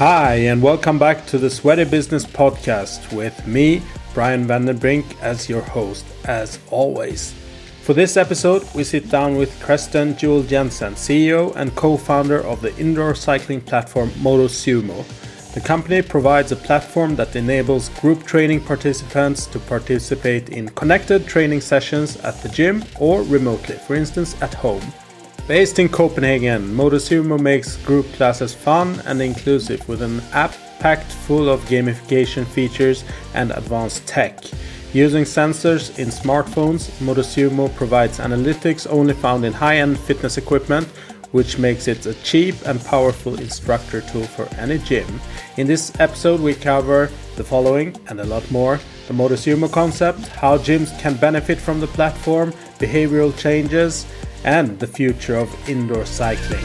Hi, and welcome back to the Sweaty Business Podcast with me, Brian van den Brink, as your host, as always. For this episode, we sit down with Kresten Juel Jensen, CEO and co founder of the indoor cycling platform MotoSumo. The company provides a platform that enables group training participants to participate in connected training sessions at the gym or remotely, for instance, at home. Based in Copenhagen, MotoSumo makes group classes fun and inclusive with an app packed full of gamification features and advanced tech. Using sensors in smartphones, MotoSumo provides analytics only found in high-end fitness equipment, which makes it a cheap and powerful instructor tool for any gym. In this episode, we cover the following and a lot more the MotoSumo concept, how gyms can benefit from the platform, behavioral changes, and the future of indoor cycling.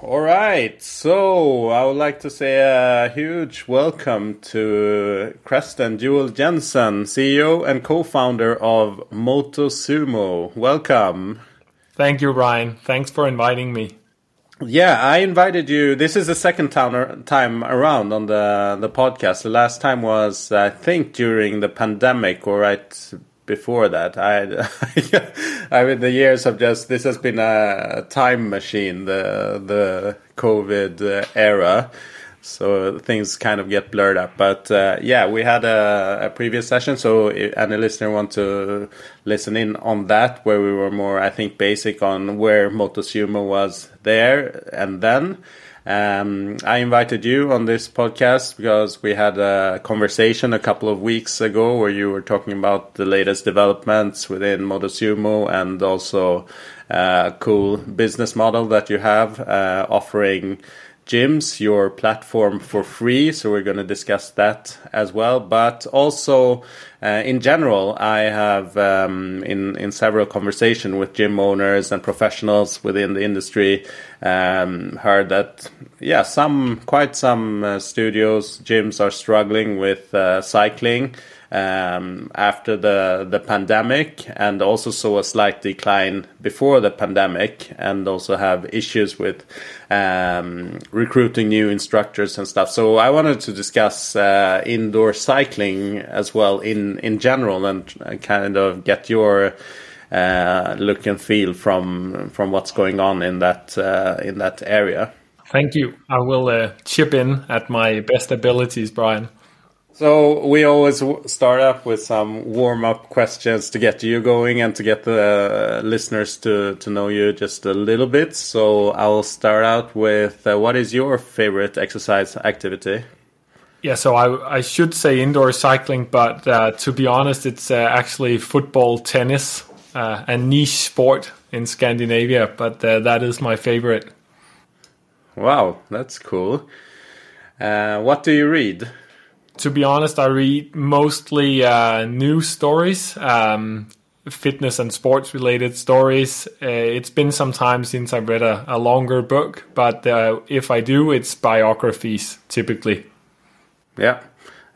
All right, so I would like to say a huge welcome to Kresten Juel Jensen, CEO and co-founder of MotoSumo. Welcome. Thank you, Brian. Thanks for inviting me. Yeah, I invited you. This is the second time around on the the podcast. The last time was, I think, during the pandemic or right before that. I, I mean, the years have just. This has been a time machine. The the COVID uh, era so things kind of get blurred up. But uh, yeah, we had a, a, previous session, so if any listener want to listen in on that, where we were more, I think, basic on where MotoSumo was there and then. Um, I invited you on this podcast because we had a conversation a couple of weeks ago where you were talking about the latest developments within MotoSumo and also a uh, cool business model that you have uh, offering gyms, your platform for free. So we're going to discuss that as well. But also, uh, in general, I have um, in in several conversations with gym owners and professionals within the industry um, heard that yeah, some quite some uh, studios gyms are struggling with uh, cycling um, after the the pandemic, and also saw a slight decline before the pandemic, and also have issues with um, recruiting new instructors and stuff. So I wanted to discuss uh, indoor cycling as well in in general, and kind of get your uh, look and feel from from what's going on in that uh, in that area. Thank you. I will uh, chip in at my best abilities, Brian. So we always start up with some warm up questions to get you going and to get the listeners to, to know you just a little bit. So I'll start out with uh, what is your favorite exercise activity? Yeah, so I, I should say indoor cycling, but uh, to be honest, it's uh, actually football, tennis, uh, a niche sport in Scandinavia, but uh, that is my favorite. Wow, that's cool. Uh, what do you read? To be honest, I read mostly uh, news stories, um, fitness and sports related stories. Uh, it's been some time since I've read a, a longer book, but uh, if I do, it's biographies typically. Yeah,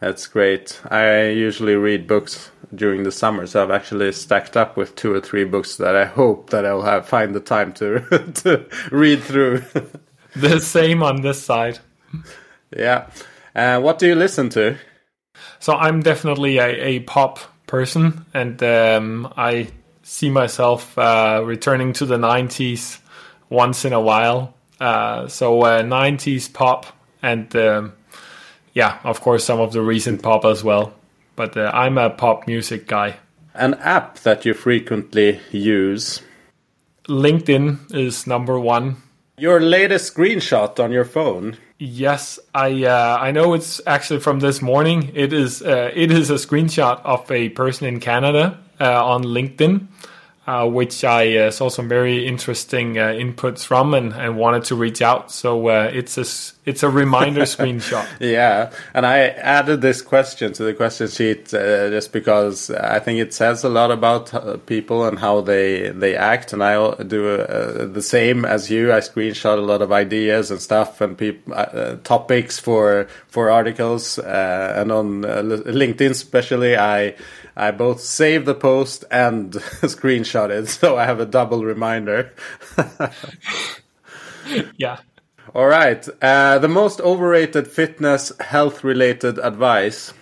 that's great. I usually read books during the summer, so I've actually stacked up with two or three books that I hope that I'll have find the time to to read through. the same on this side. Yeah. Uh, what do you listen to? So I'm definitely a, a pop person, and um, I see myself uh, returning to the 90s once in a while. Uh, so 90s uh, pop, and um, yeah, of course, some of the recent pop as well. But uh, I'm a pop music guy. An app that you frequently use? LinkedIn is number one. Your latest screenshot on your phone? Yes, I uh, I know it's actually from this morning. It is uh, it is a screenshot of a person in Canada uh, on LinkedIn. Uh, which I uh, saw some very interesting uh, inputs from and, and wanted to reach out. So uh, it's a it's a reminder screenshot. Yeah, and I added this question to the question sheet uh, just because I think it says a lot about people and how they they act, and I do the same as you. I screenshot a lot of ideas and stuff and peop- topics for for articles, and on LinkedIn especially, I I both saved the post and screenshot it, so I have a double reminder. yeah. All right. Uh, the most overrated fitness health related advice.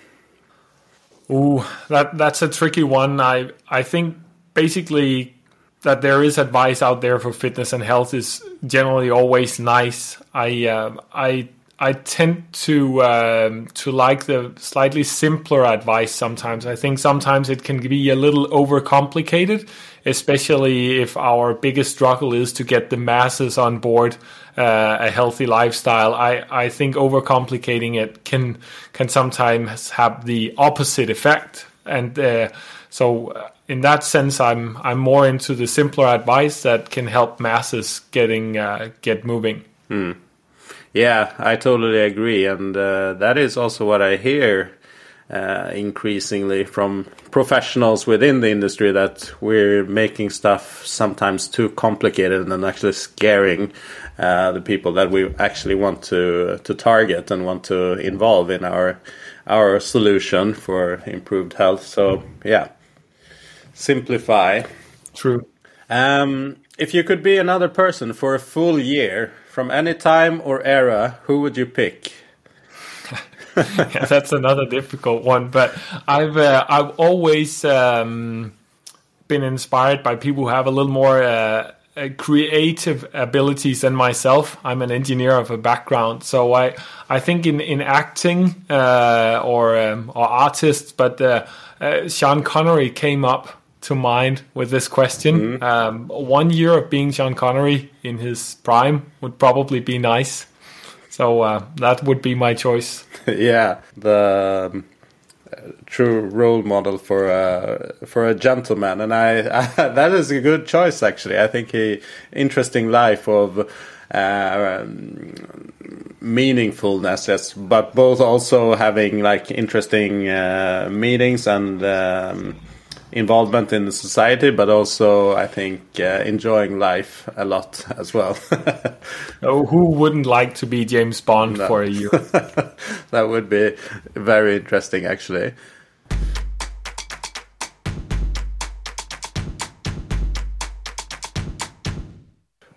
Ooh, that that's a tricky one. I I think basically that there is advice out there for fitness and health is generally always nice. I uh, I I tend to um, to like the slightly simpler advice sometimes. I think sometimes it can be a little overcomplicated, especially if our biggest struggle is to get the masses on board uh, a healthy lifestyle. I, I think overcomplicating it can can sometimes have the opposite effect, and uh, so uh, in that sense, I'm I'm more into the simpler advice that can help masses getting uh, get moving. Hmm. Yeah, I totally agree, and uh, that is also what I hear uh, increasingly from professionals within the industry that we're making stuff sometimes too complicated and actually scaring uh, the people that we actually want to to target and want to involve in our our solution for improved health. So yeah, simplify. True. Um, if you could be another person for a full year, from any time or era, who would you pick? yeah, that's another difficult one, but I've uh, I've always um, been inspired by people who have a little more uh, uh, creative abilities than myself. I'm an engineer of a background, so I I think in in acting uh, or um, or artists, but uh, uh, Sean Connery came up to mind with this question. Mm-hmm. Um, one year of being Sean Connery in his prime would probably be nice. So uh, that would be my choice. yeah, the um, true role model for a for a gentleman, and I, I, that is a good choice actually. I think he interesting life of. Uh, um, meaningfulness, yes, but both also having like interesting uh, meetings and um, involvement in the society, but also I think uh, enjoying life a lot as well. oh, who wouldn't like to be James Bond no. for a year? that would be very interesting, actually.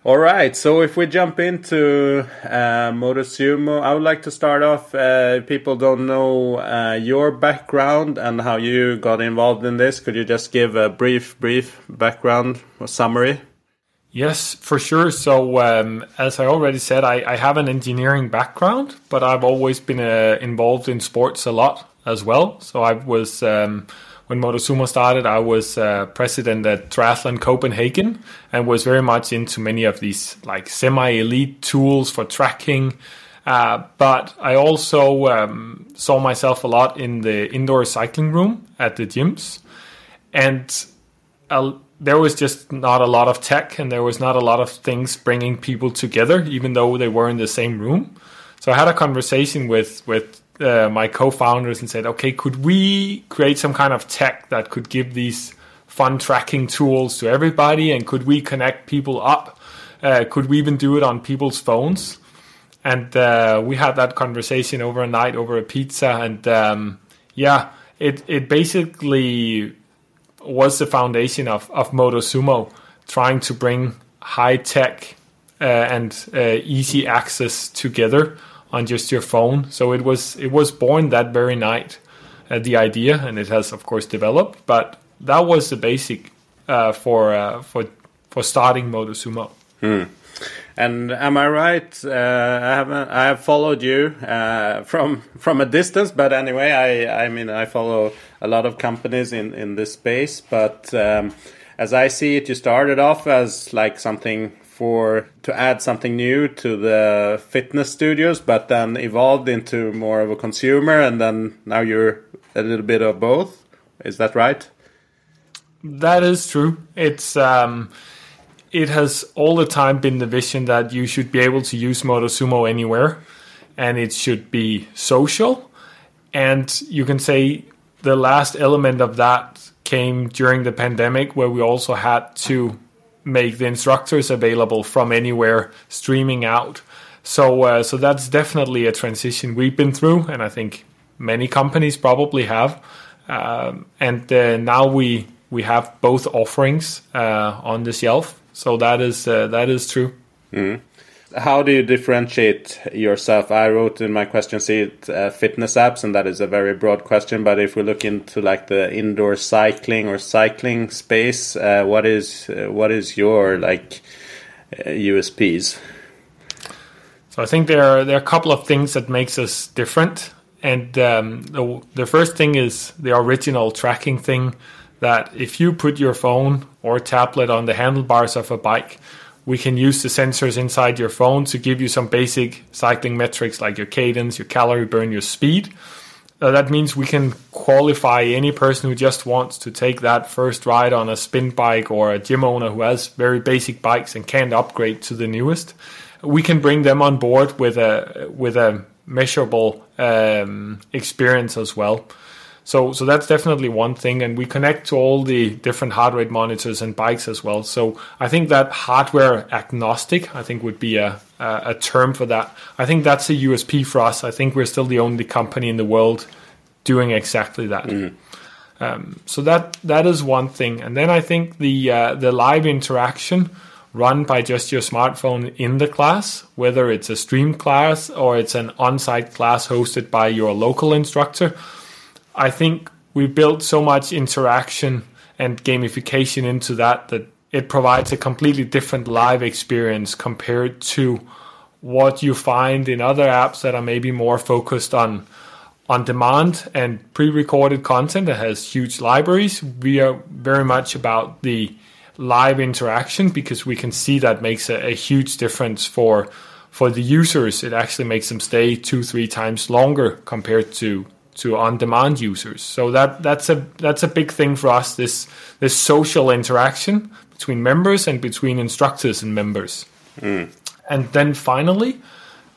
All right, so if we jump into uh, Motosumo, I would like to start off. Uh, people don't know uh, your background and how you got involved in this. Could you just give a brief, brief background or summary? Yes, for sure. So, um, as I already said, I, I, have an engineering background, but I've always been uh, involved in sports a lot as well. So, I was. Um, when Motosumo started, I was uh, president at Triathlon Copenhagen and was very much into many of these like semi-elite tools for tracking. Uh, but I also um, saw myself a lot in the indoor cycling room at the gyms, and uh, there was just not a lot of tech, and there was not a lot of things bringing people together, even though they were in the same room. So I had a conversation with with uh, my co-founders and said, okay, could we create some kind of tech that could give these fun tracking tools to everybody, and could we connect people up? Uh, could we even do it on people's phones? And uh, we had that conversation over a night over a pizza, and um, yeah, it it basically was the foundation of of Motosumo, trying to bring high tech uh, and uh, easy access together on just your phone. So it was it was born that very night, uh, the idea, and it has of course developed. But that was the basic uh, for uh, for for starting Motosumo. Hmm. And am I right? Uh, I have I have followed you uh, from from a distance, but anyway, I I mean I follow a lot of companies in in this space. But um, as I see it, you started off as like something for to add something new to the fitness studios, but then evolved into more of a consumer, and then now you're a little bit of both. Is that right? That is true. It's um, it has all the time been the vision that you should be able to use MotoSumo anywhere, and it should be social. And you can say the last element of that came during the pandemic, where we also had to make the instructors available from anywhere, streaming out. So, uh, so that's definitely a transition we've been through, and I think many companies probably have. Um, and uh, now we we have both offerings uh, on the shelf, so that is uh, that is true. Mm. How do you differentiate yourself? I wrote in my question sheet uh, fitness apps, and that is a very broad question. But if we look into like the indoor cycling or cycling space, uh, what is uh, what is your like USPs? So I think there are there are a couple of things that makes us different, and um, the the first thing is the original tracking thing. That if you put your phone or tablet on the handlebars of a bike, we can use the sensors inside your phone to give you some basic cycling metrics like your cadence, your calorie burn, your speed. Uh, that means we can qualify any person who just wants to take that first ride on a spin bike or a gym owner who has very basic bikes and can't upgrade to the newest we can bring them on board with a with a measurable um, experience as well. So so that's definitely one thing, and we connect to all the different heart rate monitors and bikes as well. So I think that hardware agnostic, I think, would be a a, a term for that. I think that's a USP for us. I think we're still the only company in the world doing exactly that. Mm. Um, so that that is one thing, and then I think the uh, the live interaction run by just your smartphone in the class, whether it's a streamed class or it's an on site class hosted by your local instructor. I think we built so much interaction and gamification into that that it provides a completely different live experience compared to what you find in other apps that are maybe more focused on on demand and pre-recorded content that has huge libraries. We are very much about the live interaction because we can see that makes a, a huge difference for for the users. It actually makes them stay two three times longer compared to to on-demand users. So that that's a that's a big thing for us. This this social interaction between members and between instructors and members. Mm. And then finally,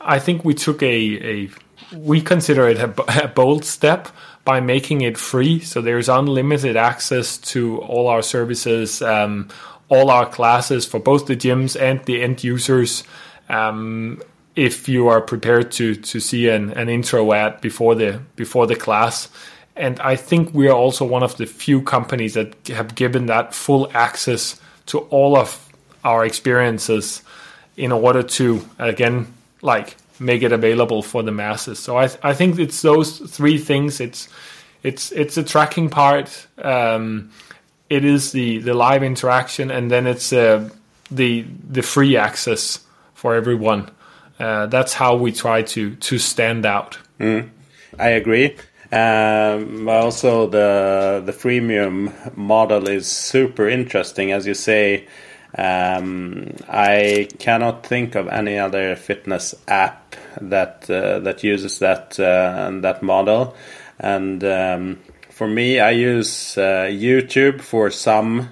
I think we took a a we consider it a, a bold step by making it free. So there's unlimited access to all our services, um, all our classes for both the gyms and the end users. Um, if you are prepared to to see an, an intro ad before the before the class. And I think we are also one of the few companies that have given that full access to all of our experiences in order to again like make it available for the masses. So I th- I think it's those three things. It's it's it's a tracking part. Um, it is the the live interaction, and then it's uh, the the free access for everyone. Uh, that's how we try to to stand out. Mm, I agree. Um, also, the the freemium model is super interesting, as you say. Um, I cannot think of any other fitness app that uh, that uses that uh, that model. And um, for me, I use uh, YouTube for some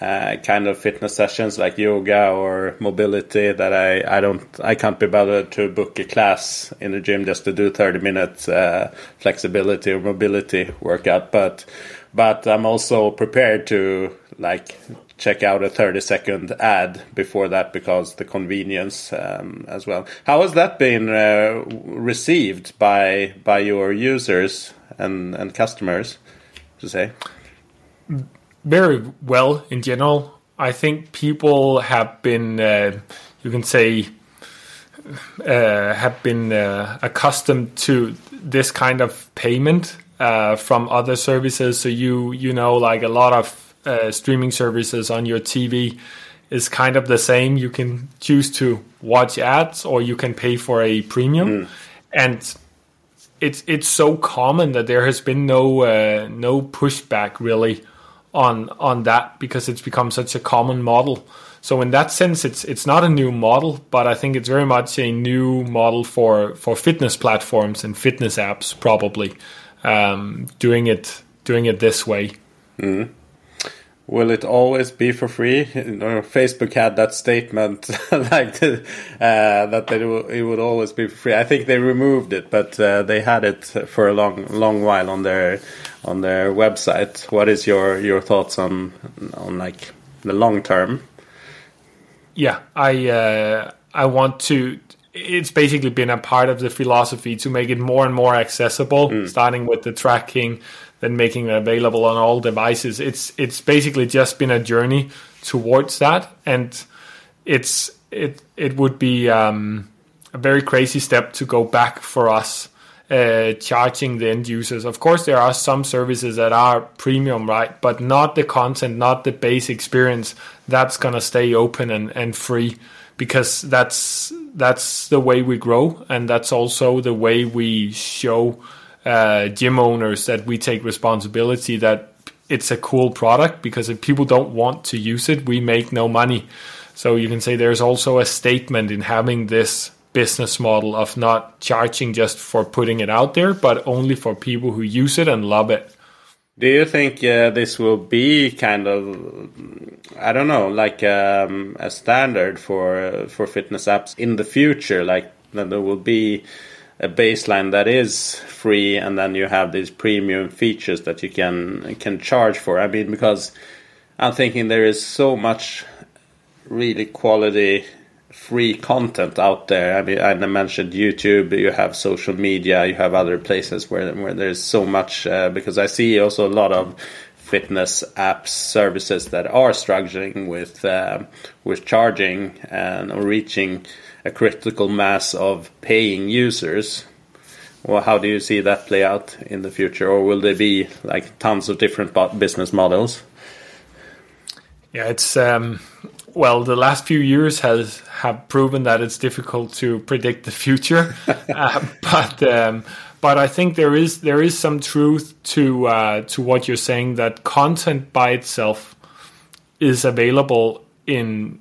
uh, kind of fitness sessions like yoga or mobility that I, I don't I can't be bothered to book a class in the gym just to do 30 minutes uh, flexibility or mobility workout but but I'm also prepared to like check out a 30 second ad before that because the convenience um, as well. How has that been uh, received by by your users and and customers? To say very well in general. I think people have been, uh, you can say, uh, have been uh, accustomed to this kind of payment uh, from other services. So you you know like a lot of uh, streaming services on your TV is kind of the same. You can choose to watch ads or you can pay for a premium, mm. and it's it's so common that there has been no uh, no pushback really on on that because it's become such a common model. So in that sense, it's it's not a new model, but I think it's very much a new model for for fitness platforms and fitness apps probably um, doing it doing it this way. Mm. Will it always be for free? You know, Facebook had that statement like uh, that it, it would always be for free. I think they removed it, but uh, they had it for a long, long while on their on their website. What is your your thoughts on on like the long term? Yeah, I uh, I want to. It's basically been a part of the philosophy to make it more and more accessible, mm. starting with the tracking, then making it available on all devices. It's it's basically just been a journey towards that, and it's it it would be um, a very crazy step to go back for us uh, charging the end users. Of course, there are some services that are premium, right? But not the content, not the base experience. That's gonna stay open and, and free because that's that's the way we grow, and that's also the way we show uh, gym owners that we take responsibility that it's a cool product because if people don't want to use it, we make no money. So you can say there's also a statement in having this business model of not charging just for putting it out there, but only for people who use it and love it. Do you think uh, this will be kind of, I don't know, like um, a standard for uh, for fitness apps in the future? Like that there will be a baseline that is free, and then you have these premium features that you can can charge for. I mean, because I'm thinking there is so much really quality free content out there. I mean, I mentioned YouTube. You have social media. You have other places where where there's so much. Uh, because I see also a lot of fitness apps services that are struggling with uh, with charging and reaching a critical mass of paying users. Well, how do you see that play out in the future, or will there be like tons of different business models? Yeah, it's um, well, the last few years has have proven that it's difficult to predict the future, uh, but um, but I think there is there is some truth to uh, to what you're saying that content by itself is available in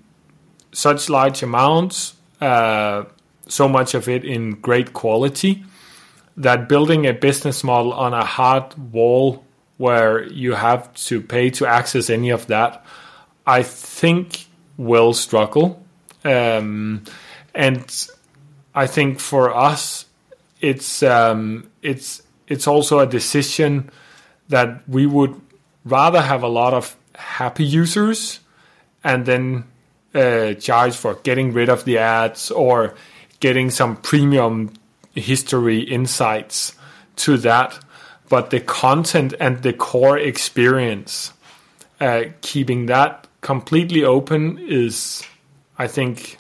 such large amounts, uh, so much of it in great quality, that building a business model on a hard wall where you have to pay to access any of that, I think will struggle. Um, and I think for us, it's um, it's it's also a decision that we would rather have a lot of happy users and then uh, charge for getting rid of the ads or getting some premium history insights to that. But the content and the core experience, uh, keeping that completely open is, I think,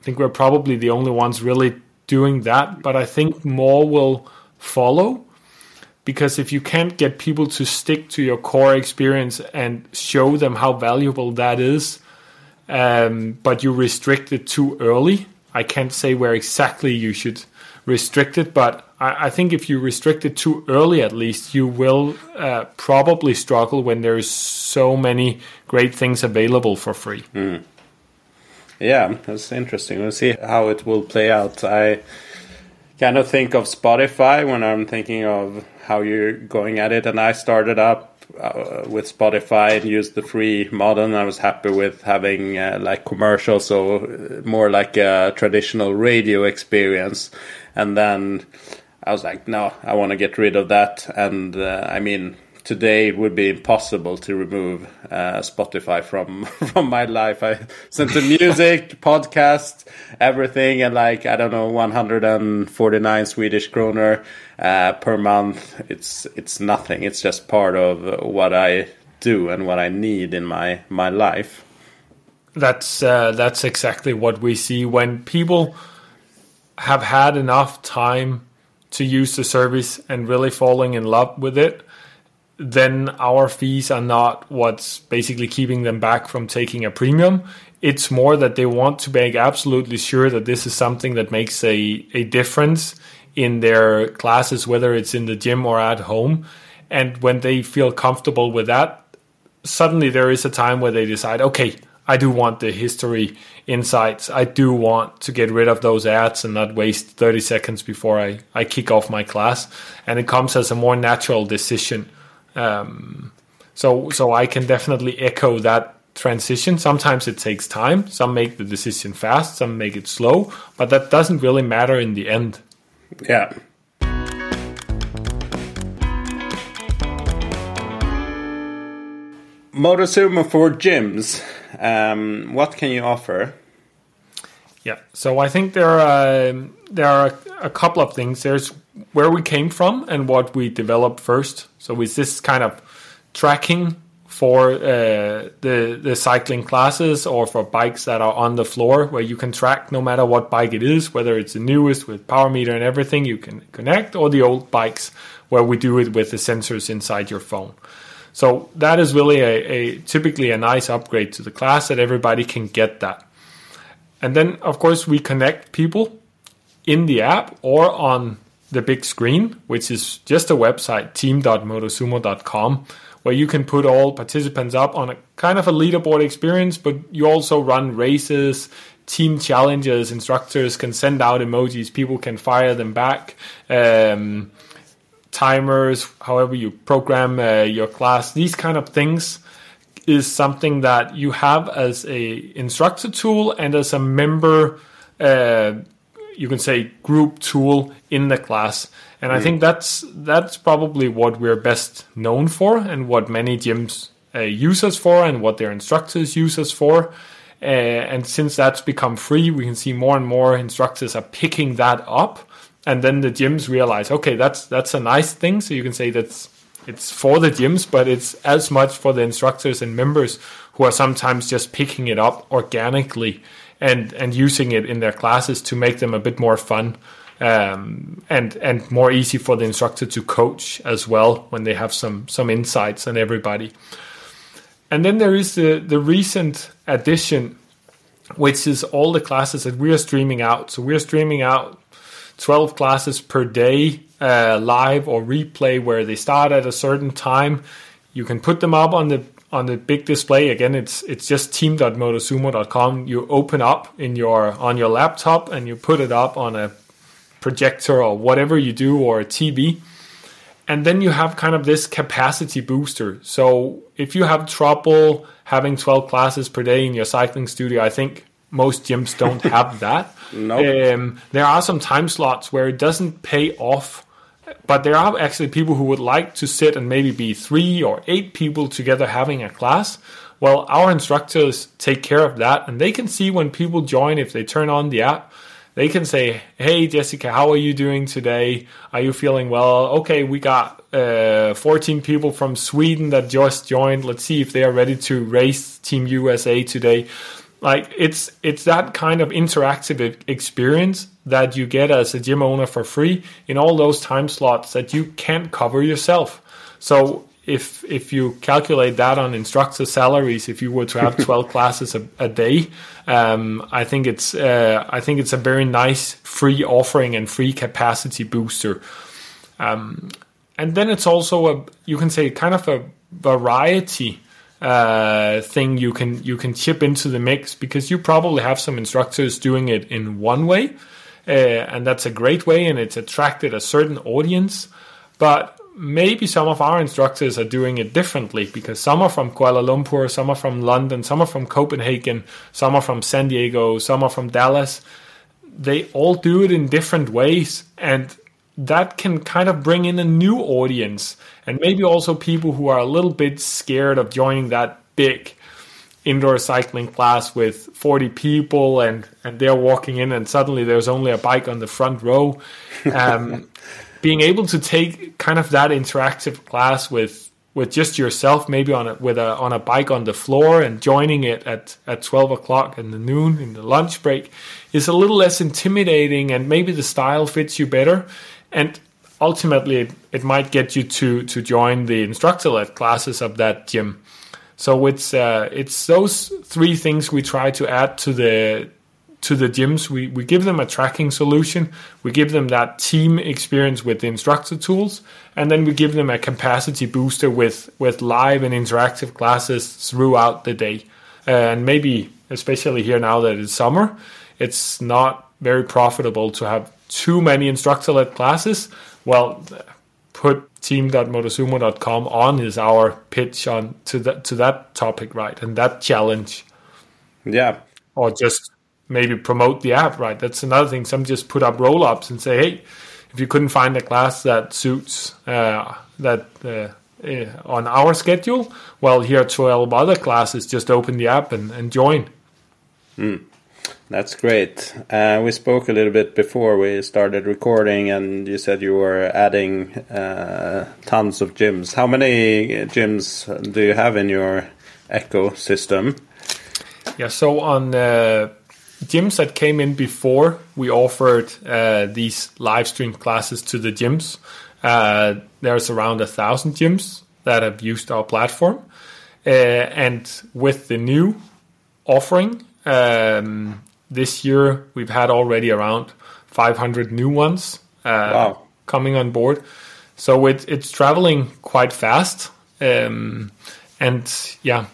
I think we're probably the only ones really doing that. But I think more will follow because if you can't get people to stick to your core experience and show them how valuable that is, um, but you restrict it too early, I can't say where exactly you should restrict it, but I, I think if you restrict it too early, at least, you will uh, probably struggle when there's so many great things available for free. Mm. Yeah, that's interesting. We'll see how it will play out. I kind of think of Spotify when I'm thinking of how you're going at it, and I started up uh, with Spotify and used the free model. And I was happy with having uh, like commercials, so uh, more like a traditional radio experience. And then I was like, no, I want to get rid of that. And uh, I mean, today it would be impossible to remove uh, Spotify from from my life. I sent to music, podcast, everything, and like I don't know, 149 Swedish kroner uh, per month. It's it's nothing. It's just part of what I do and what I need in my my life. That's uh, that's exactly what we see when people have had enough time to use the service and really falling in love with it, then our fees are not what's basically keeping them back from taking a premium. It's more that they want to make absolutely sure that this is something that makes a, a difference in their classes, whether it's in the gym or at home. And when they feel comfortable with that, suddenly there is a time where they decide, okay, I do want the history insights. I do want to get rid of those ads and not waste 30 seconds before I, I kick off my class. And it comes as a more natural decision. Um, So so I can definitely echo that transition. Sometimes it takes time. Some make the decision fast, some make it slow, but that doesn't really matter in the end. Yeah. Motosumo for gyms. Um, what can you offer? Yeah, so I think there are um, there are a couple of things. There's where we came from and what we developed first. So is this kind of tracking for uh, the the cycling classes or for bikes that are on the floor where you can track no matter what bike it is, whether it's the newest with power meter and everything you can connect, or the old bikes where we do it with the sensors inside your phone. So that is really a, a typically a nice upgrade to the class that everybody can get that. And then of course we connect people in the app or on the big screen, which is just a website, team.motosumo.com, where you can put all participants up on a kind of a leaderboard experience, but you also run races, team challenges, instructors can send out emojis, people can fire them back. Um, timers, however you program uh, your class, these kind of things is something that you have as a instructor tool and as a member uh, you can say group tool in the class. And mm. i think that's that's probably what we're best known for and what many gyms uh, use us for and what their instructors use us for. Uh, and since that's become free we can see more and more instructors are picking that up. And then the gyms realize okay that's that's a nice thing. So you can say that's it's for the gyms but it's as much for the instructors and members who are sometimes just picking it up organically and and using it in their classes to make them a bit more fun um, and and more easy for the instructor to coach as well when they have some some insights on everybody and then there is the the recent addition which is all the classes that we are streaming out so we're streaming out 12 classes per day uh, live or replay where they start at a certain time. You can put them up on the on the big display. Again, it's it's just team.motosumo.com. You open up in your on your laptop and you put it up on a projector or whatever you do or a TV. And then you have kind of this capacity booster. So if you have trouble having 12 classes per day in your cycling studio, I think most gyms don't have that. Nope. Um, there are some time slots where it doesn't pay off, but there are actually people who would like to sit and maybe be three or eight people together having a class. Well, our instructors take care of that, and they can see when people join if they turn on the app. They can say, "Hey, Jessica, how are you doing today? Are you feeling well? Okay, we got uh, 14 people from Sweden that just joined. Let's see if they are ready to race Team USA today." like it's it's that kind of interactive experience that you get as a gym owner for free in all those time slots that you can't cover yourself. So if if you calculate that on instructor salaries if you were to have 12 classes a, a day um, i think it's uh, i think it's a very nice free offering and free capacity booster. Um, and then it's also a you can say kind of a variety uh, thing you can you can chip into the mix because you probably have some instructors doing it in one way, uh, and that's a great way, and it's attracted a certain audience. But maybe some of our instructors are doing it differently because some are from Kuala Lumpur, some are from London, some are from Copenhagen, some are from San Diego, some are from Dallas. They all do it in different ways, and that can kind of bring in a new audience and maybe also people who are a little bit scared of joining that big indoor cycling class with 40 people and and they're walking in and suddenly there's only a bike on the front row. Um, being able to take kind of that interactive class with with just yourself maybe on a with a on a bike on the floor and joining it at at 12 o'clock in the noon in the lunch break is a little less intimidating and maybe the style fits you better. And ultimately it, it might get you to to join the instructor led classes of that gym so it's uh, it's those three things we try to add to the to the gyms. We, we give them a tracking solution. We give them that team experience with the instructor tools. And then we give them a capacity booster with with live and interactive classes throughout the day. And maybe especially here now that it's summer it's not very profitable to have too many instructor led classes, well, put team.motosumo.com on is our pitch on to that to that topic, right? And that challenge. Yeah. Or just maybe promote the app, right? That's another thing. Some just put up roll ups and say, hey, if you couldn't find a class that suits uh, that uh, uh, on our schedule, well, here are 12 other classes. Just open the app and, and join. Mm. That's great. Uh, we spoke a little bit before we started recording, and you said you were adding uh, tons of gyms. How many gyms do you have in your ecosystem? Yeah, so on uh, gyms that came in before we offered uh, these live stream classes to the gyms, uh, there's around a thousand gyms that have used our platform. Uh, and with the new offering, um, this year we've had already around 500 new ones uh, wow. coming on board. So it, it's traveling quite fast. Um, and yeah,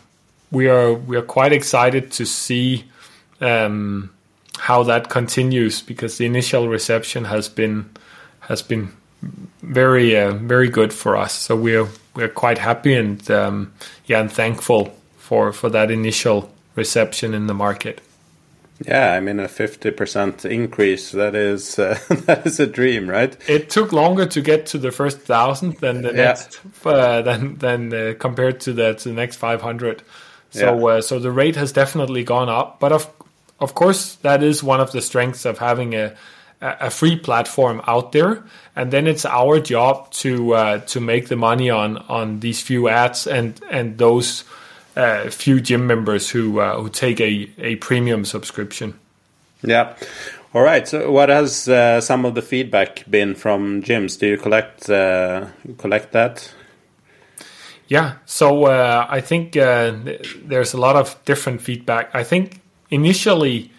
we are we are quite excited to see um, how that continues because the initial reception has been has been very uh, very good for us. So we're we're quite happy and um, yeah and thankful for for that initial reception in the market. Yeah, I mean a fifty percent increase. That is uh, that is a dream, right? It took longer to get to the first thousand than the yeah. next uh, than than uh, compared to the to the next five hundred. So yeah. Uh, so the rate has definitely gone up, but of of course that is one of the strengths of having a a free platform out there, and then it's our job to uh, to make the money on on these few ads and and those uh, few gym members who uh, who take a, a premium subscription. Yeah. All right. So, what has uh, some of the feedback been from gyms? Do you collect uh, collect that? Yeah. So uh, I think uh, there's a lot of different feedback. I think initially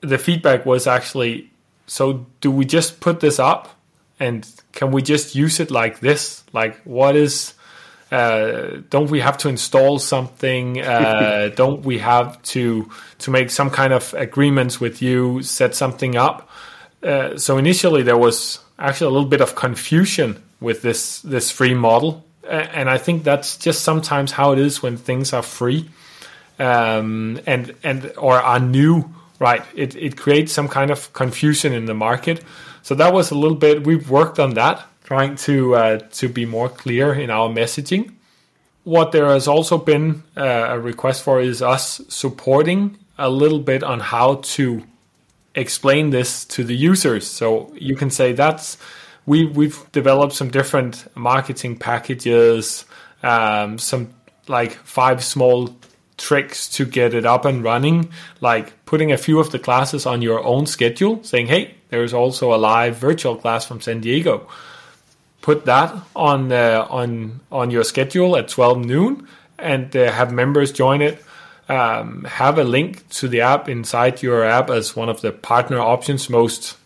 the feedback was actually, so do we just put this up and can we just use it like this? Like, what is uh, don't we have to install something? Uh, don't we have to to make some kind of agreements with you, set something up? Uh, so initially there was actually a little bit of confusion with this this free model, and I think that's just sometimes how it is when things are free, um, and and or are new. Right, it it creates some kind of confusion in the market. So that was a little bit. We've worked on that trying to uh, to be more clear in our messaging. What there has also been uh, a request for is us supporting a little bit on how to explain this to the users. So you can say that's we we've developed some different marketing packages, um, some like five small tricks to get it up and running, like putting a few of the classes on your own schedule, saying, "Hey, there's also a live virtual class from San Diego." Put that on uh, on on your schedule at 12 noon and uh, have members join it. Um, have a link to the app inside your app as one of the partner options. Most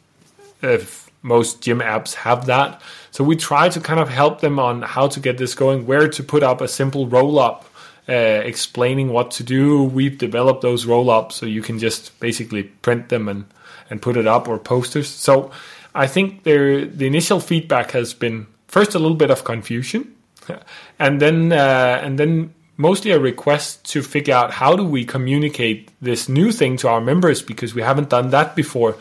if most gym apps have that. So we try to kind of help them on how to get this going, where to put up a simple roll up. Uh, explaining what to do, we've developed those roll ups so you can just basically print them and, and put it up or posters. So I think there the initial feedback has been first a little bit of confusion, and then uh, and then mostly a request to figure out how do we communicate this new thing to our members because we haven't done that before,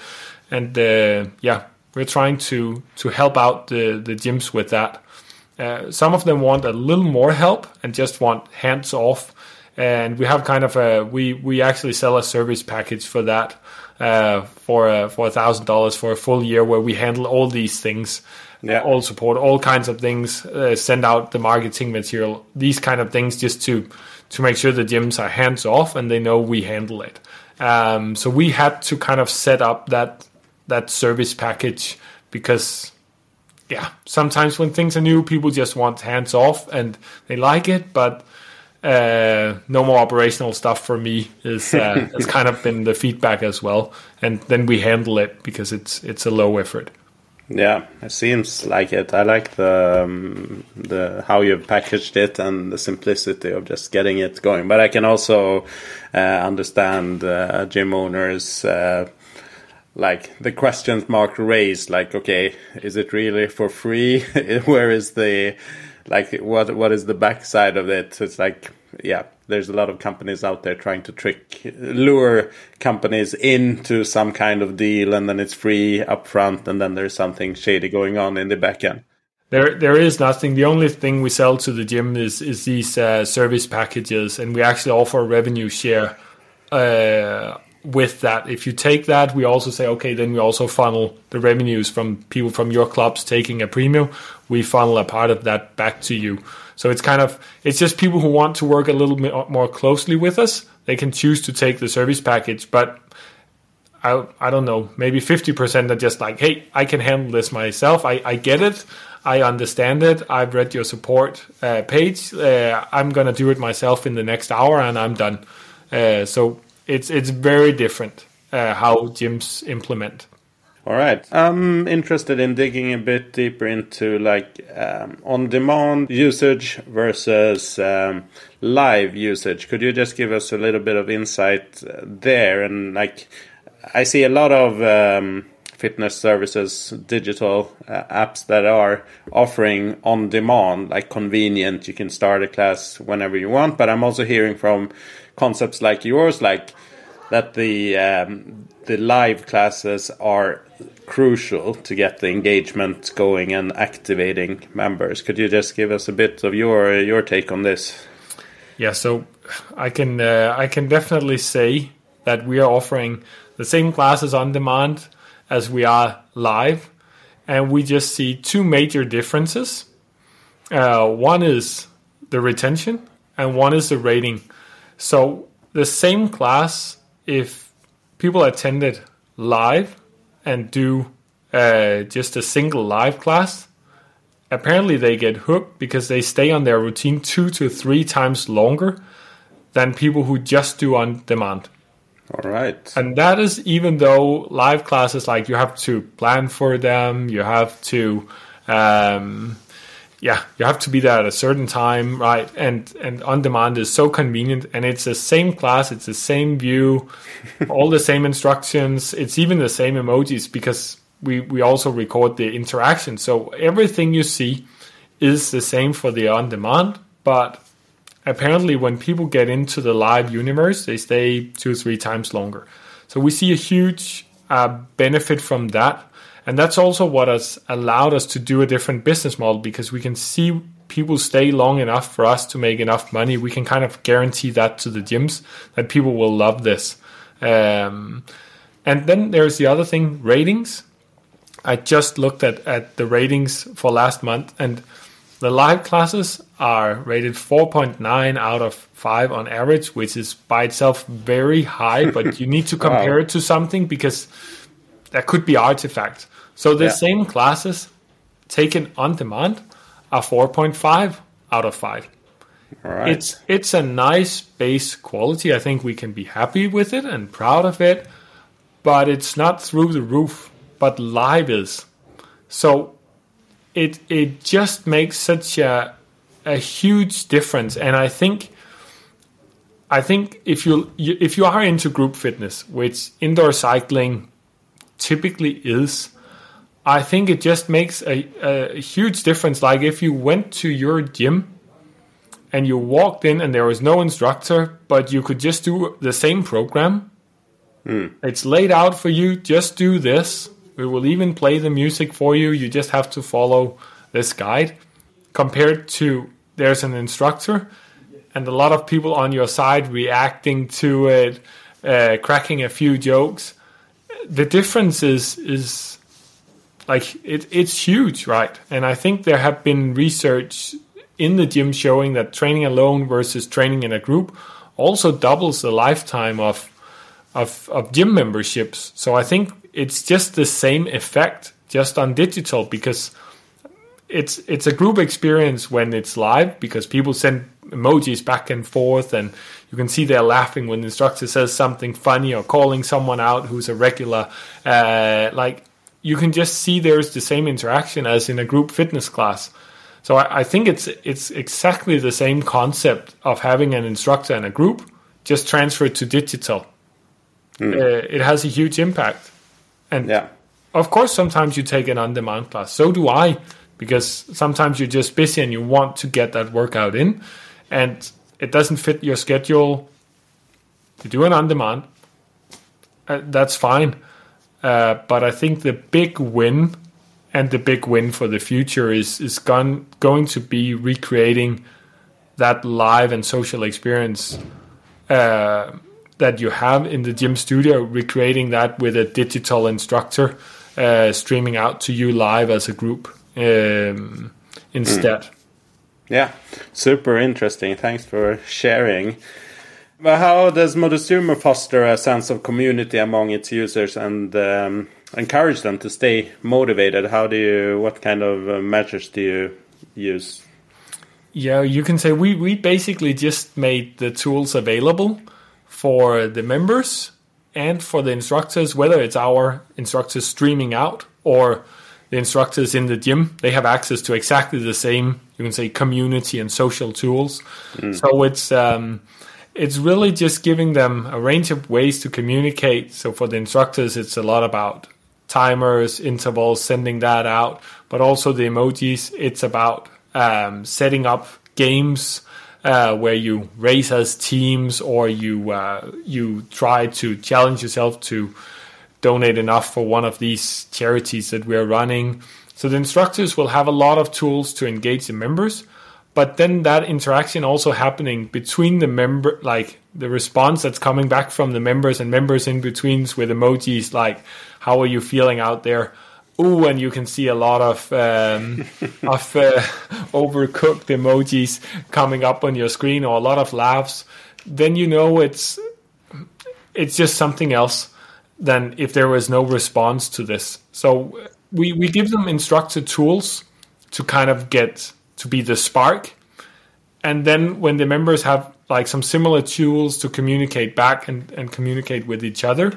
and uh, yeah, we're trying to to help out the the gyms with that. Uh, some of them want a little more help and just want hands off, and we have kind of a we we actually sell a service package for that. Uh, for uh, for a thousand dollars for a full year, where we handle all these things, yeah. all support, all kinds of things, uh, send out the marketing material, these kind of things, just to to make sure the gyms are hands off and they know we handle it. Um, so we had to kind of set up that that service package because yeah, sometimes when things are new, people just want hands off and they like it, but uh, no more operational stuff for me is uh, has kind of been the feedback as well, and then we handle it because it's it's a low effort. Yeah, it seems like it. I like the um, the how you've packaged it and the simplicity of just getting it going. But I can also uh, understand uh, gym owners uh, like the questions mark raised like okay is it really for free where is the like what what is the backside of it it's like yeah there's a lot of companies out there trying to trick lure companies into some kind of deal and then it's free upfront and then there's something shady going on in the back end there there is nothing the only thing we sell to the gym is is these uh, service packages and we actually offer a revenue share uh, with that. If you take that, we also say, okay, then we also funnel the revenues from people from your clubs taking a premium. We funnel a part of that back to you. So it's kind of, it's just people who want to work a little bit more closely with us. They can choose to take the service package, but I, I don't know, maybe 50% are just like, hey, I can handle this myself. I, I get it. I understand it. I've read your support uh, page. Uh, I'm to do it myself in the next hour and I'm done. Uh, so it's it's very different uh, how gyms implement. All right. I'm interested in digging a bit deeper into like um, on demand usage versus um, live usage. Could you just give us a little bit of insight uh, there? And like, I see a lot of um, fitness services, digital uh, apps that are offering on demand, like convenient. You can start a class whenever you want. But I'm also hearing from concepts like yours, like that the um, the live classes are crucial to get the engagement going and activating members. Could you just give us a bit of your your take on this? Yeah, so I can uh, I can definitely say that we are offering the same classes on demand as we are live, and we just see two major differences. Uh, one is the retention, and one is the rating. So the same class, if people attended live and do uh, just a single live class, apparently they get hooked because they stay on their routine two to three times longer than people who just do on demand. All right. And that is even though live classes, like you have to plan for them, you have to um, yeah, you have to be there at a certain time, right? And and on demand is so convenient, and it's the same class, it's the same view, all the same instructions. It's even the same emojis because we we also record the interaction. So everything you see is the same for the on demand, but apparently when people get into the live universe, they stay two or three times longer. So we see a huge uh, benefit from that and that's also what has allowed us to do a different business model because we can see people stay long enough for us to make enough money. We can kind of guarantee that to the gyms that people will love this. Um, and then there's the other thing ratings. I just looked at, at the ratings for last month, and the live classes are rated 4.9 out of 5 on average, which is by itself very high, but you need to compare wow. it to something because there could be artifacts. So the yeah. same classes taken on demand are 4.5 out of 5. It's it's a nice base quality. I think we can be happy with it and proud of it, but it's not through the roof. But live is. So it it just makes such a a huge difference. And I think I think if you if you are into group fitness, which indoor cycling typically is, I think it just makes a, a huge difference. Like if you went to your gym and you walked in and there was no instructor, but you could just do the same program. Mm. It's laid out for you. Just do this. We will even play the music for you. You just have to follow this guide. Compared to there's an instructor and a lot of people on your side reacting to it, uh, cracking a few jokes. The difference is is like it, it's huge, right? And I think there have been research in the gym showing that training alone versus training in a group also doubles the lifetime of of, of gym memberships. So I think it's just the same effect, just on digital, because it's it's a group experience when it's live because people send emojis back and forth and you can see they're laughing when the instructor says something funny or calling someone out who's a regular uh, like you can just see there's the same interaction as in a group fitness class. So I, I, think it's it's exactly the same concept of having an instructor and a group, just transferred to digital. Mm. Uh, it has a huge impact, And Yeah. of course, sometimes you take an on demand class. So do I, because sometimes you're just busy and you want to get that workout in, and it doesn't fit your schedule to do an on demand. Uh, that's fine. Uh, but I think the big win and the big win for the future is is gone, going to be recreating that live and social experience uh, that you have in the gym studio, recreating that with a digital instructor uh, streaming out to you live as a group um, instead. Yeah, super interesting. Thanks for sharing. But how does Motosumo foster a sense of community among its users and um, encourage them to stay motivated? How do you? What kind of uh, measures do you use? Yeah, you can say we, we basically just made the tools available for the members and for the instructors, whether it's our instructors streaming out or the instructors in the gym. They have access to exactly the same, you can say, community and social tools. So it's um, it's really just giving them a range of ways to communicate. So for the instructors, it's a lot about timers, intervals, sending that out, but also the emojis. It's about um, setting up games uh, where you race as teams or you uh, you try to challenge yourself to donate enough for one of these charities that we're running. So the instructors will have a lot of tools to engage the members, but then that interaction also happening between the member, like the response that's coming back from the members and members in betweens with emojis like, "How are you feeling out there?" Ooh, and you can see a lot of um, of uh, overcooked emojis coming up on your screen or a lot of laughs. Then you know it's it's just something else than if there was no response to this. So we, we give them instructor tools to kind of get to be the spark. And then when the members have like some similar tools to communicate back and, and communicate with each other,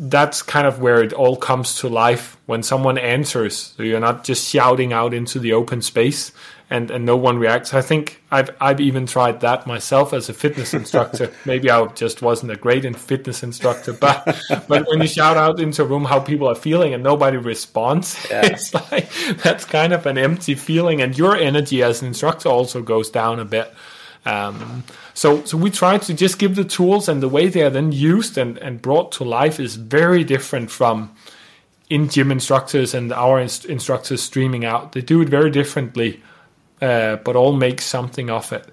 that's kind of where it all comes to life when someone answers. So you're not just shouting out into the open space and, and no one reacts. I think I've I've even tried that myself as a fitness instructor. Maybe I just wasn't a great in fitness instructor, but but when you shout out into a room how people are feeling and nobody responds, Yeah. it's like that's kind of an empty feeling, and your energy as an instructor also goes down a bit. Um, so, so we try to just give the tools, and the way they are then used and, and brought to life is very different from in gym instructors and our inst- instructors streaming out. They do it very differently, uh, but all make something of it.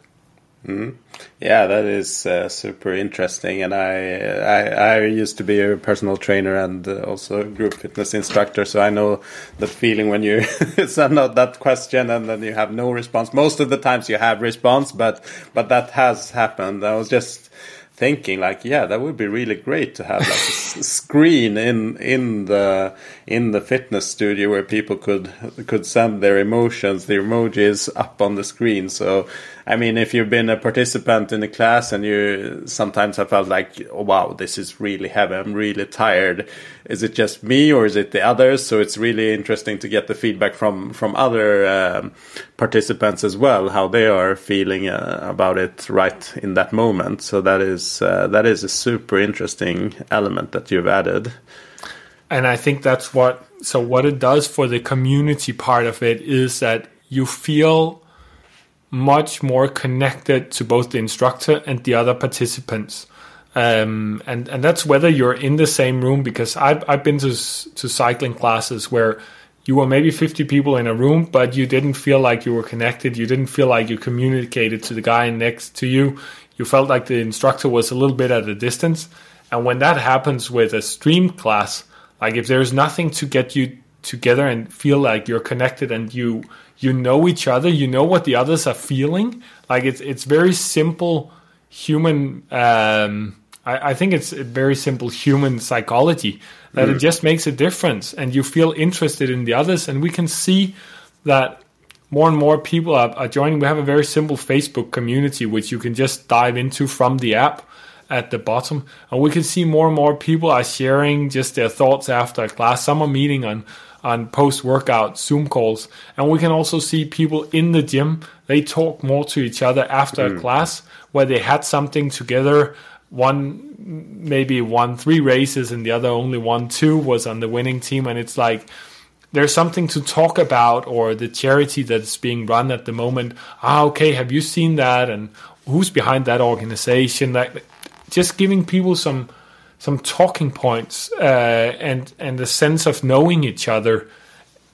Yeah, that is uh, super interesting. And I, I, I used to be a personal trainer and uh, also a group fitness instructor, so I know that feeling when you send out that question and then you have no response. Most of the times you have response, but but that has happened. I was just thinking like yeah that would be really great to have like a screen in in the in the fitness studio where people could could send their emotions their emojis up on the screen. So i mean if you've been a participant in a class and you sometimes have felt like oh, wow this is really heavy i'm really tired is it just me or is it the others? So it's really interesting to get the feedback from from other um, participants as well how they are feeling uh, about it right in that moment. So that is uh, that is a super interesting element that you've added and I think that's what so what it does for the community part of it is that you feel much more connected to both the instructor and the other participants. Um, and and that's whether you're in the same room because I've I've been to to cycling classes where you were maybe 50 people in a room, but you didn't feel like you were connected. You didn't feel like you communicated to the guy next to you. You felt like the instructor was a little bit at a distance. And when that happens with a stream class, like if there's nothing to get you together and feel like you're connected and you you know each other, you know what the others are feeling. Like it's it's very simple human. Um, I, I think it's a very simple human psychology that it just makes a difference, and you feel interested in the others, and we can see that more and more people are, are joining. We have a very simple Facebook community which you can just dive into from the app at the bottom, and we can see more and more people are sharing just their thoughts after a class. Some are meeting on on post workout Zoom calls, and we can also see people in the gym. They talk more to each other after a class where they had something together one maybe won three races and the other only won two was on the winning team and it's like there's something to talk about or the charity that's being run at the moment ah okay have you seen that and who's behind that organization that just giving people some some talking points uh, and and a sense of knowing each other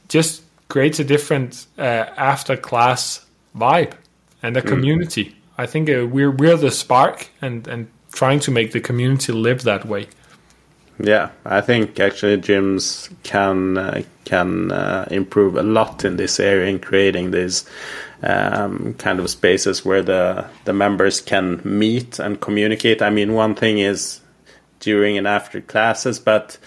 just creates a different uh, after class vibe and a mm. community. I think uh, we're we're the spark and and trying to make the community live that way. Yeah, I think actually gyms can uh, can uh, improve a lot in this area in creating these um, kind of spaces where the the members can meet and communicate. I mean, one thing is during and after classes, but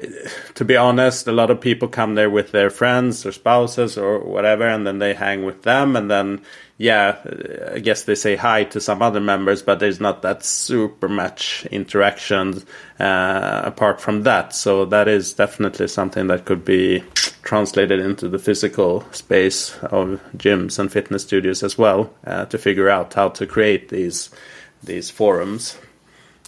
uh, to be honest, a lot of people come there with their friends or spouses or whatever, and then they hang with them, and then yeah, I guess they say hi to some other members, but there's not that super much interaction uh, apart from that. So that is definitely something that could be translated into the physical space of gyms and fitness studios as well uh, to figure out how to create these these forums.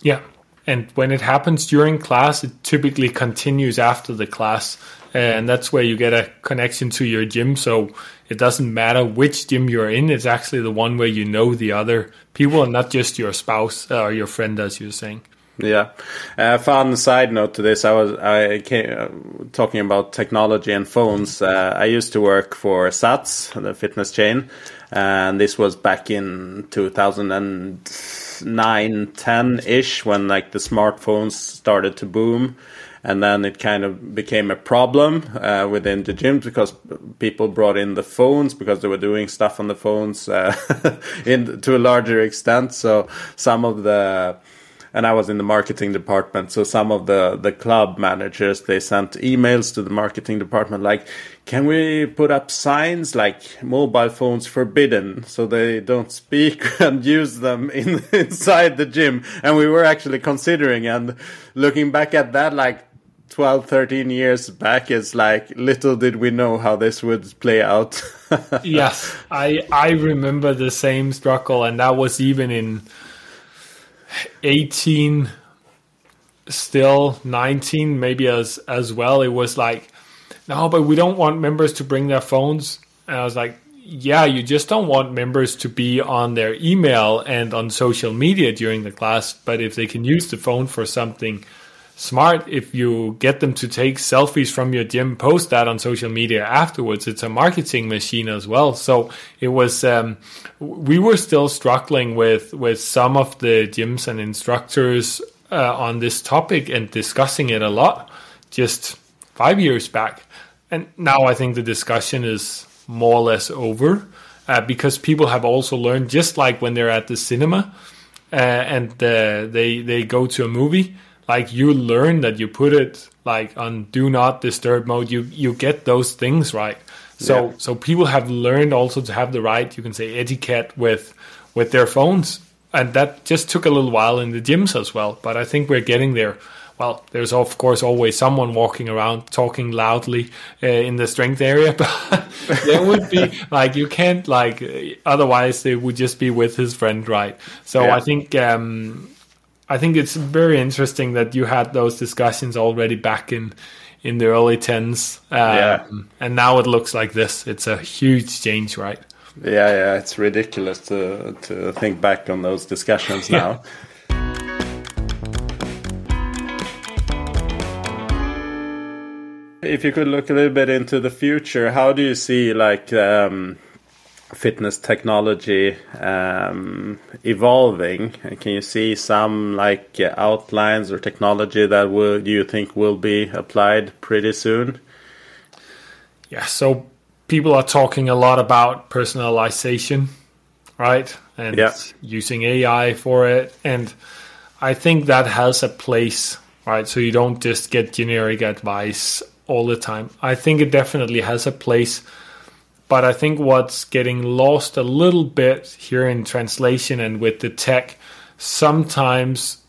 Yeah, and when it happens during class, it typically continues after the class, and that's where you get a connection to your gym. So it doesn't matter which gym you're in. It's actually the one where you know the other people and not just your spouse or your friend, as you're saying. Yeah. Uh, fun side note to this: I was I came uh, talking about technology and phones. Uh, I used to work for Sats, the fitness chain, and this was back in 2009, 10 ish, when like the smartphones started to boom and then it kind of became a problem uh, within the gyms because people brought in the phones because they were doing stuff on the phones uh, in to a larger extent. So some of the and I was in the marketing department. So some of the the club managers they sent emails to the marketing department like, "Can we put up signs like mobile phones forbidden so they don't speak and use them in inside the gym?" And we were actually considering and looking back at that like 12, 13 years back, it's like little did we know how this would play out. yes, I I remember the same struggle, and that was even in 18, still 19, maybe as as well. It was like, no, but we don't want members to bring their phones. And I was like, yeah, you just don't want members to be on their email and on social media during the class. But if they can use the phone for something smart if you get them to take selfies from your gym, post that on social media afterwards. It's a marketing machine as well. So it was, um, we were still struggling with, with some of the gyms and instructors uh, on this topic and discussing it a lot just five years back. And now I think the discussion is more or less over uh, because people have also learned, just like when they're at the cinema uh, and uh, they, they go to a movie like you learn that you put it like on do not disturb mode. You you get those things right? So yeah. so people have learned also to have the right you can say etiquette with with their phones. And that just took a little while in the gyms as well but i think we're getting there. Well there's of course always someone walking around talking loudly uh, in the strength area but there would be like you can't like otherwise they would just be with his friend right? So yeah. i think um I think it's very interesting that you had those discussions already back in in the early tens, um, yeah. and now it looks like this. It's a huge change, right? Yeah, yeah, it's ridiculous to to think back on those discussions now. if you could look a little bit into the future, how do you see like um, fitness technology um, evolving? Can you see some like outlines or technology that will you think will be applied pretty soon? Yeah, so people are talking a lot about personalization, right? And yeah. using AI for it. And I think that has a place, right? So you don't just get generic advice all the time. I think it definitely has a place but I think what's getting lost a little bit here in translation and with the tech, sometimes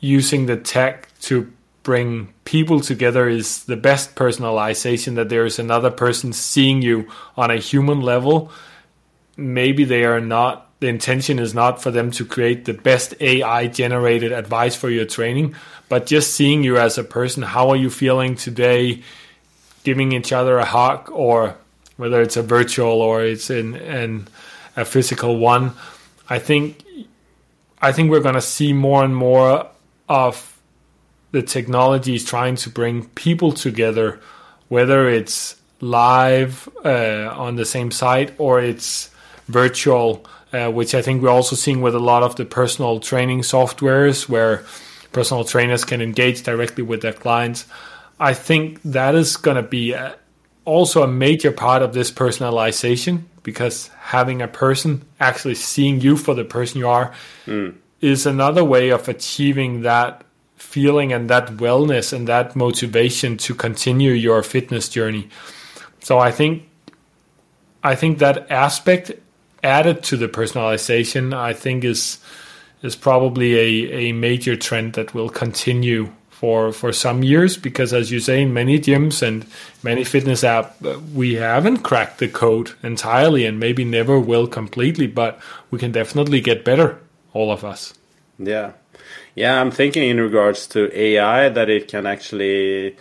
using the tech to bring people together is the best personalization that there is another person seeing you on a human level maybe they are not the intention is not for them to create the best AI generated advice for your training, but just seeing you as a person. How are you feeling today? Giving each other a hug, or whether it's a virtual or it's in, in a physical one. I think I think we're going to see more and more of the technologies trying to bring people together, whether it's live uh, on the same site or it's virtual, uh, which I think we're also seeing with a lot of the personal training softwares where personal trainers can engage directly with their clients. I think that is going to be a, also a major part of this personalization because having a person actually seeing you for the person you are mm. is another way of achieving that feeling and that wellness and that motivation to continue your fitness journey. So I think I think that aspect added to the personalization I think is is probably a, a major trend that will continue for for some years because as you say in many gyms and many fitness app we haven't cracked the code entirely and maybe never will completely but we can definitely get better all of us yeah yeah, I'm thinking in regards to AI that it can actually,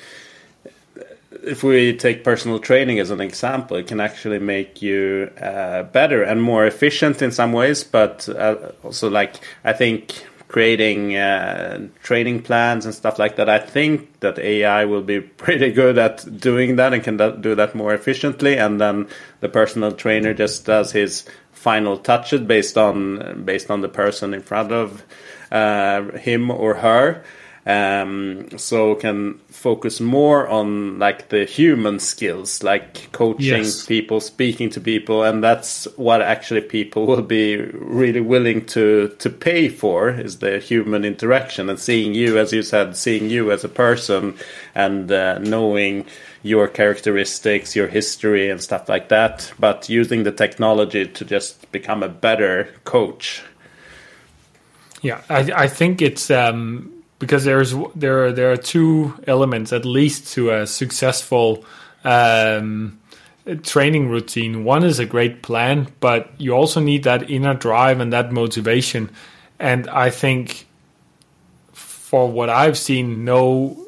if we take personal training as an example, it can actually make you uh, better and more efficient in some ways. But uh, also, like I think creating uh, training plans and stuff like that. I think that AI will be pretty good at doing that and can do that more efficiently. And then the personal trainer just does his final touches based on based on the person in front of uh, him or her. Um, so can focus more on like the human skills, like coaching yes. people, speaking to people, and that's what actually people will be really willing to to pay for is the human interaction and seeing you, as you said, seeing you as a person and uh, knowing your characteristics, your history, and stuff like that, but using the technology to just become a better coach. Yeah, I, I think it's um, because there's there are, there are two elements at least to a successful um, training routine. One is a great plan, but you also need that inner drive and that motivation. And I think for what I've seen, no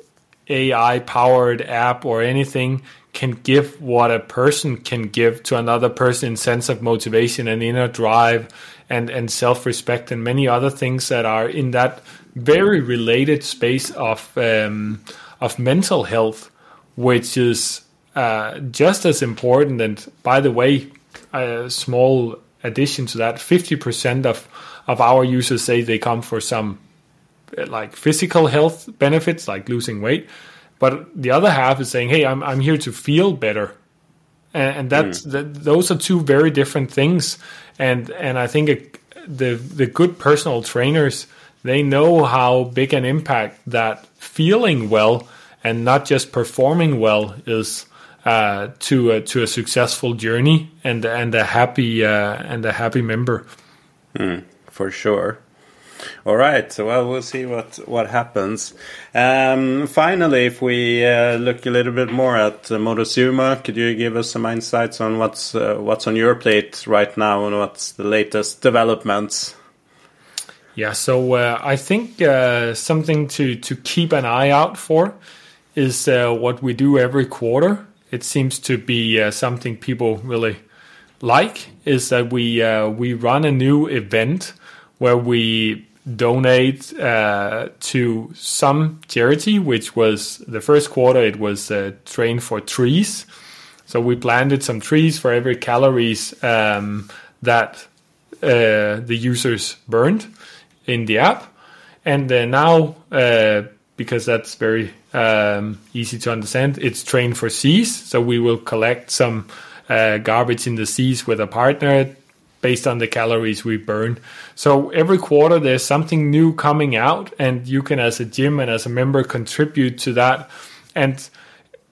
AI powered app or anything can give what a person can give to another person in sense of motivation and inner drive and and self respect and many other things that are in that very related space of um, of mental health, which is uh, just as important. And by the way, a small addition to that: fifty percent of of our users say they come for some like physical health benefits, like losing weight. But the other half is saying, "Hey, I'm I'm here to feel better," and, and that's mm. that, those are two very different things and and I think it, the the good personal trainers they know how big an impact that feeling well and not just performing well is uh, to a, to a successful journey and and a happy uh, and a happy member. Mm, for sure. All right. So well, we'll see what what happens. Um, finally, if we uh, look a little bit more at uh, Motosumo, could you give us some insights on what's uh, what's on your plate right now and what's the latest developments? Yeah. So uh, I think uh, something to to keep an eye out for is uh, what we do every quarter. It seems to be uh, something people really like. Is that we we run a new event where we donate uh, to some charity, which was the first quarter, it was uh, Train for Trees. So we planted some trees for every calories um, that uh, the users burned in the app. And uh, now, uh, because that's very um, easy to understand, it's Train for Seas. So we will collect some uh, garbage in the seas with a partner based on the calories we burn. So every quarter there's something new coming out, and you can, as a gym and as a member, contribute to that. And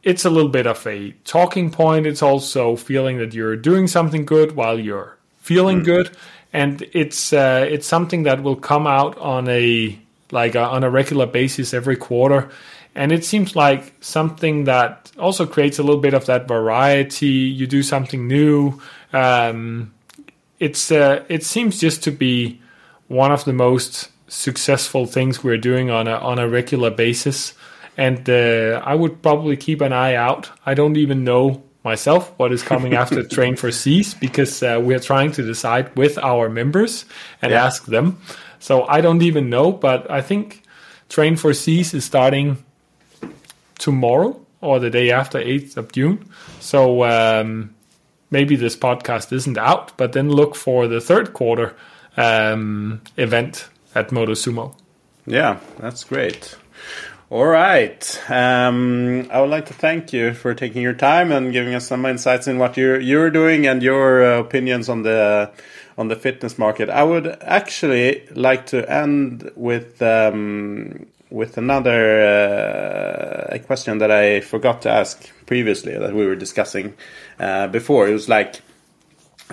it's a little bit of a talking point. It's also feeling that you're doing something good while you're feeling mm. good, and it's uh, it's something that will come out on a like a, on a regular basis every quarter. And it seems like something that also creates a little bit of that variety. You do something new. Um, it's uh, it seems just to be one of the most successful things we're doing on a on a regular basis, and uh, I would probably keep an eye out. I don't even know myself what is coming after Train for Seas because uh, we are trying to decide with our members and yeah. ask them. So I don't even know, but I think Train for Seas is starting tomorrow or the day after 8th of June. So um, maybe this podcast isn't out, but then look for the third quarter um, event at Motosumo. Yeah, that's great. All right. Um, I would like to thank you for taking your time and giving us some insights in what you're you're doing and your uh, opinions on the on the fitness market. I would actually like to end with um, with another uh, a question that I forgot to ask previously that we were discussing uh, before. It was like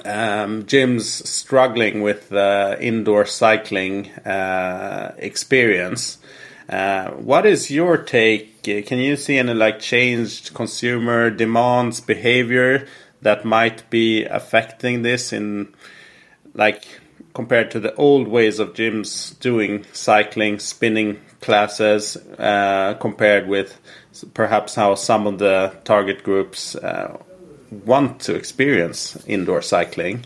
um, gyms struggling with uh, indoor cycling uh, experience. Uh, what is your take? Can you see any like changed consumer demands, behavior that might be affecting this in like compared to the old ways of gyms doing cycling, spinning classes, uh, compared with perhaps how some of the target groups uh, want to experience indoor cycling?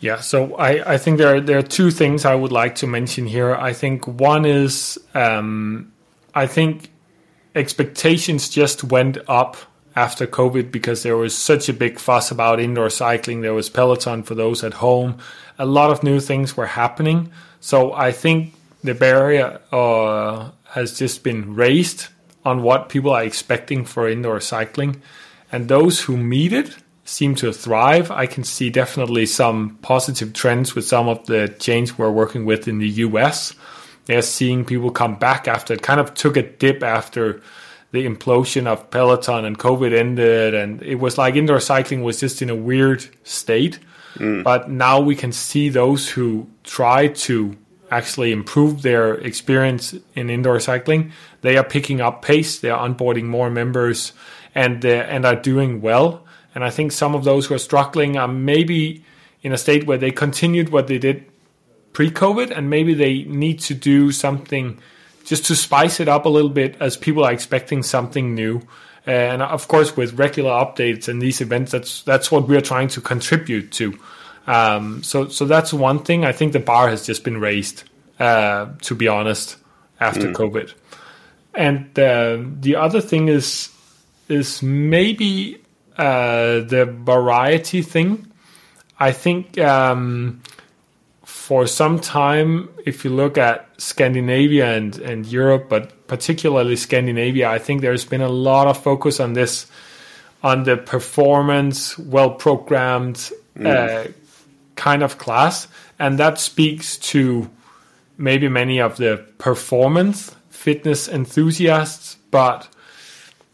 Yeah, so I, I think there are, there are two things I would like to mention here. I think one is um, I think expectations just went up after COVID because there was such a big fuss about indoor cycling. There was Peloton for those at home. A lot of new things were happening. So I think the barrier uh, has just been raised on what people are expecting for indoor cycling. And those who meet it seem to thrive. I can see definitely some positive trends with some of the chains we're working with in the US. They're seeing people come back after it kind of took a dip after the implosion of Peloton and COVID ended. And it was like indoor cycling was just in a weird state. Mm. But now we can see those who try to actually improve their experience in indoor cycling. They are picking up pace, they are onboarding more members, and, uh, and are doing well. And I think some of those who are struggling are maybe in a state where they continued what they did pre COVID, and maybe they need to do something just to spice it up a little bit as people are expecting something new. And of course, with regular updates and these events, that's that's what we're trying to contribute to. Um, so so that's one thing. I think the bar has just been raised, uh, to be honest, after mm. COVID. And uh, the other thing is is maybe uh, the variety thing. I think um, for some time, if you look at Scandinavia and, and Europe, but particularly Scandinavia, I think there's been a lot of focus on this, on the performance, well programmed mm. uh, kind of class. And that speaks to maybe many of the performance fitness enthusiasts, but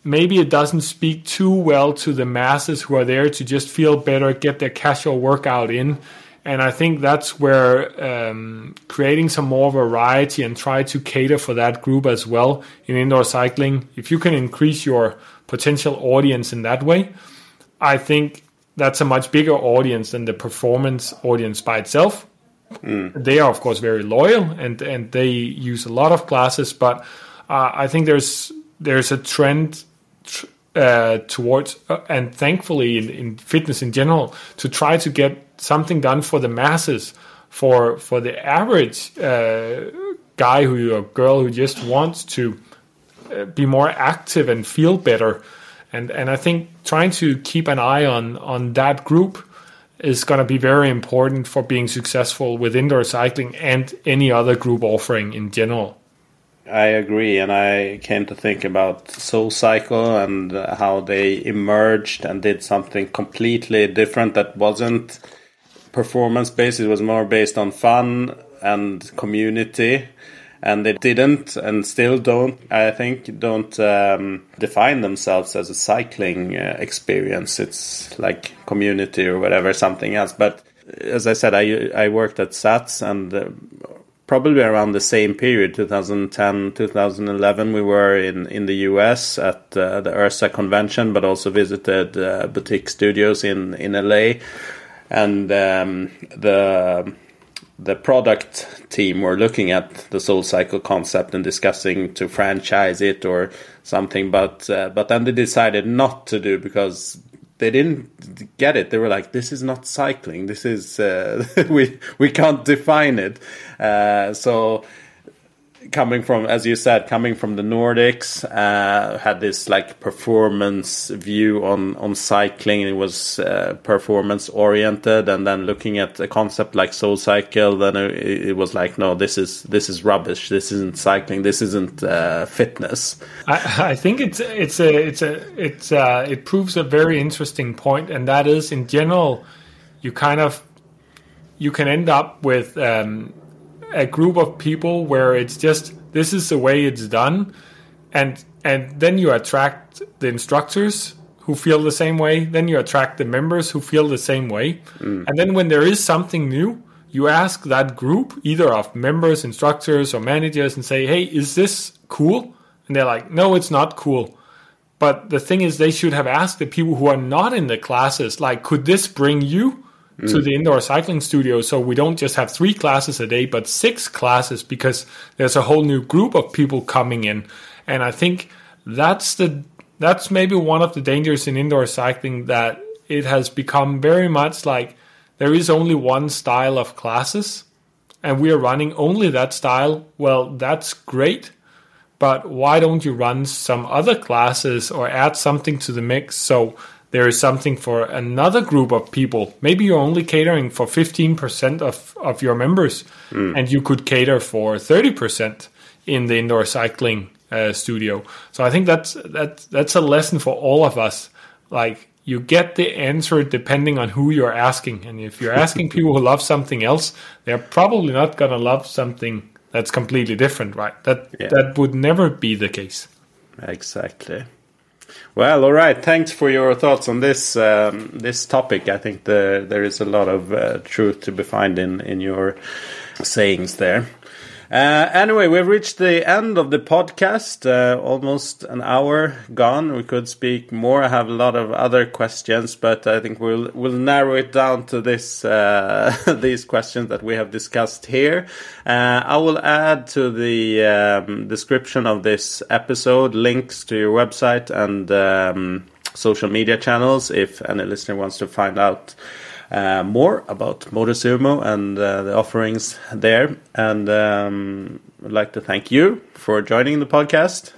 maybe it doesn't speak too well to the masses who are there to just feel better, get their casual workout in. And I think that's where um, creating some more variety and try to cater for that group as well in indoor cycling. If you can increase your potential audience in that way, I think that's a much bigger audience than the performance audience by itself. Mm. They are, of course, very loyal and, and they use a lot of classes, but uh, I think there's there's a trend uh, towards, uh, and thankfully in, in, fitness in general, to try to get something done for the masses, for for the average uh, guy who or girl who just wants to uh, be more active and feel better, and and I think trying to keep an eye on on that group is going to be very important for being successful with indoor cycling and any other group offering in general. I agree, and I came to think about Soul Cycle and how they emerged and did something completely different that wasn't performance based. It was more based on fun and community, and they didn't and still don't. I think don't um, define themselves as a cycling uh, experience. It's like community or whatever, something else. But as I said, I I worked at SATS and. Uh, probably around the same period 2010 2011 we were in in the US at uh, the IHRSA convention but also visited uh, boutique studios in in LA and um, the the product team were looking at the Soul Cycle concept and discussing to franchise it or something, but uh, but then they decided not to do because they didn't get it. They were like, "This is not cycling. This is uh, we we can't define it." Uh, so coming from, as you said, coming from the Nordics, uh, had this like performance view on on cycling. It was uh, performance oriented, and then looking at a concept like Soul Cycle, then it, it, was like, no, this is this is rubbish. This isn't cycling. This isn't uh, fitness. I, I, think it's it's a it's a it's uh, it proves a very interesting point, and that is in general, you kind of you can end up with. Um, a group of people where it's just this is the way it's done. And and then you attract the instructors who feel the same way. Then you attract the members who feel the same way. Mm. and then when there is something new you ask that group either of members instructors or managers and say hey is this cool? And they're like no it's not cool. But the thing is they should have asked the people who are not in the classes like could this bring you mm. to the indoor cycling studio. So we don't just have three classes a day but six classes because there's a whole new group of people coming in. And i think that's the that's maybe one of the dangers in indoor cycling that it has become very much like there is only one style of classes and we are running only that style. Well that's great but why don't you run some other classes or add something to the mix? So there is something for another group of people. Maybe you're only catering for 15% of, of your members, mm. and you could cater for 30% in the indoor cycling uh, studio. So I think that's that's that's a lesson for all of us. Like you get the answer depending on who you're asking, and if you're asking people who love something else, they're probably not gonna love something that's completely different, right? That yeah. that would never be the case. Exactly. Well, all right. Thanks for your thoughts on this um, this topic. I think the, there is a lot of uh, truth to be found in in your sayings there. Uh, anyway, we've reached the end of the podcast. Uh, almost an hour gone. We could speak more. I have a lot of other questions, but I think we'll we'll narrow it down to this uh, these questions that we have discussed here. Uh, I will add to the um, description of this episode links to your website and um, social media channels if any listener wants to find out uh, more about Motosumo and uh, the offerings there. And um, I'd like to thank you for joining the podcast.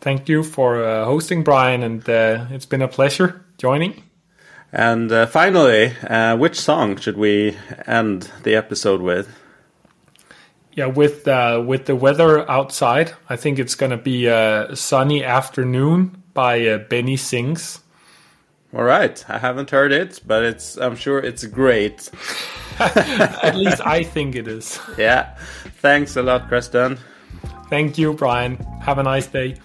Thank you for uh, hosting, Brian, and uh, it's been a pleasure joining. And uh, finally, uh, which song should we end the episode with? Yeah, with with the weather outside, I think it's going to be a sunny afternoon by Benny Sings. All right, I haven't heard it, but it's I'm sure it's great. At least I think it is. Yeah. Thanks a lot, Kresten. Thank you, Brian. Have a nice day.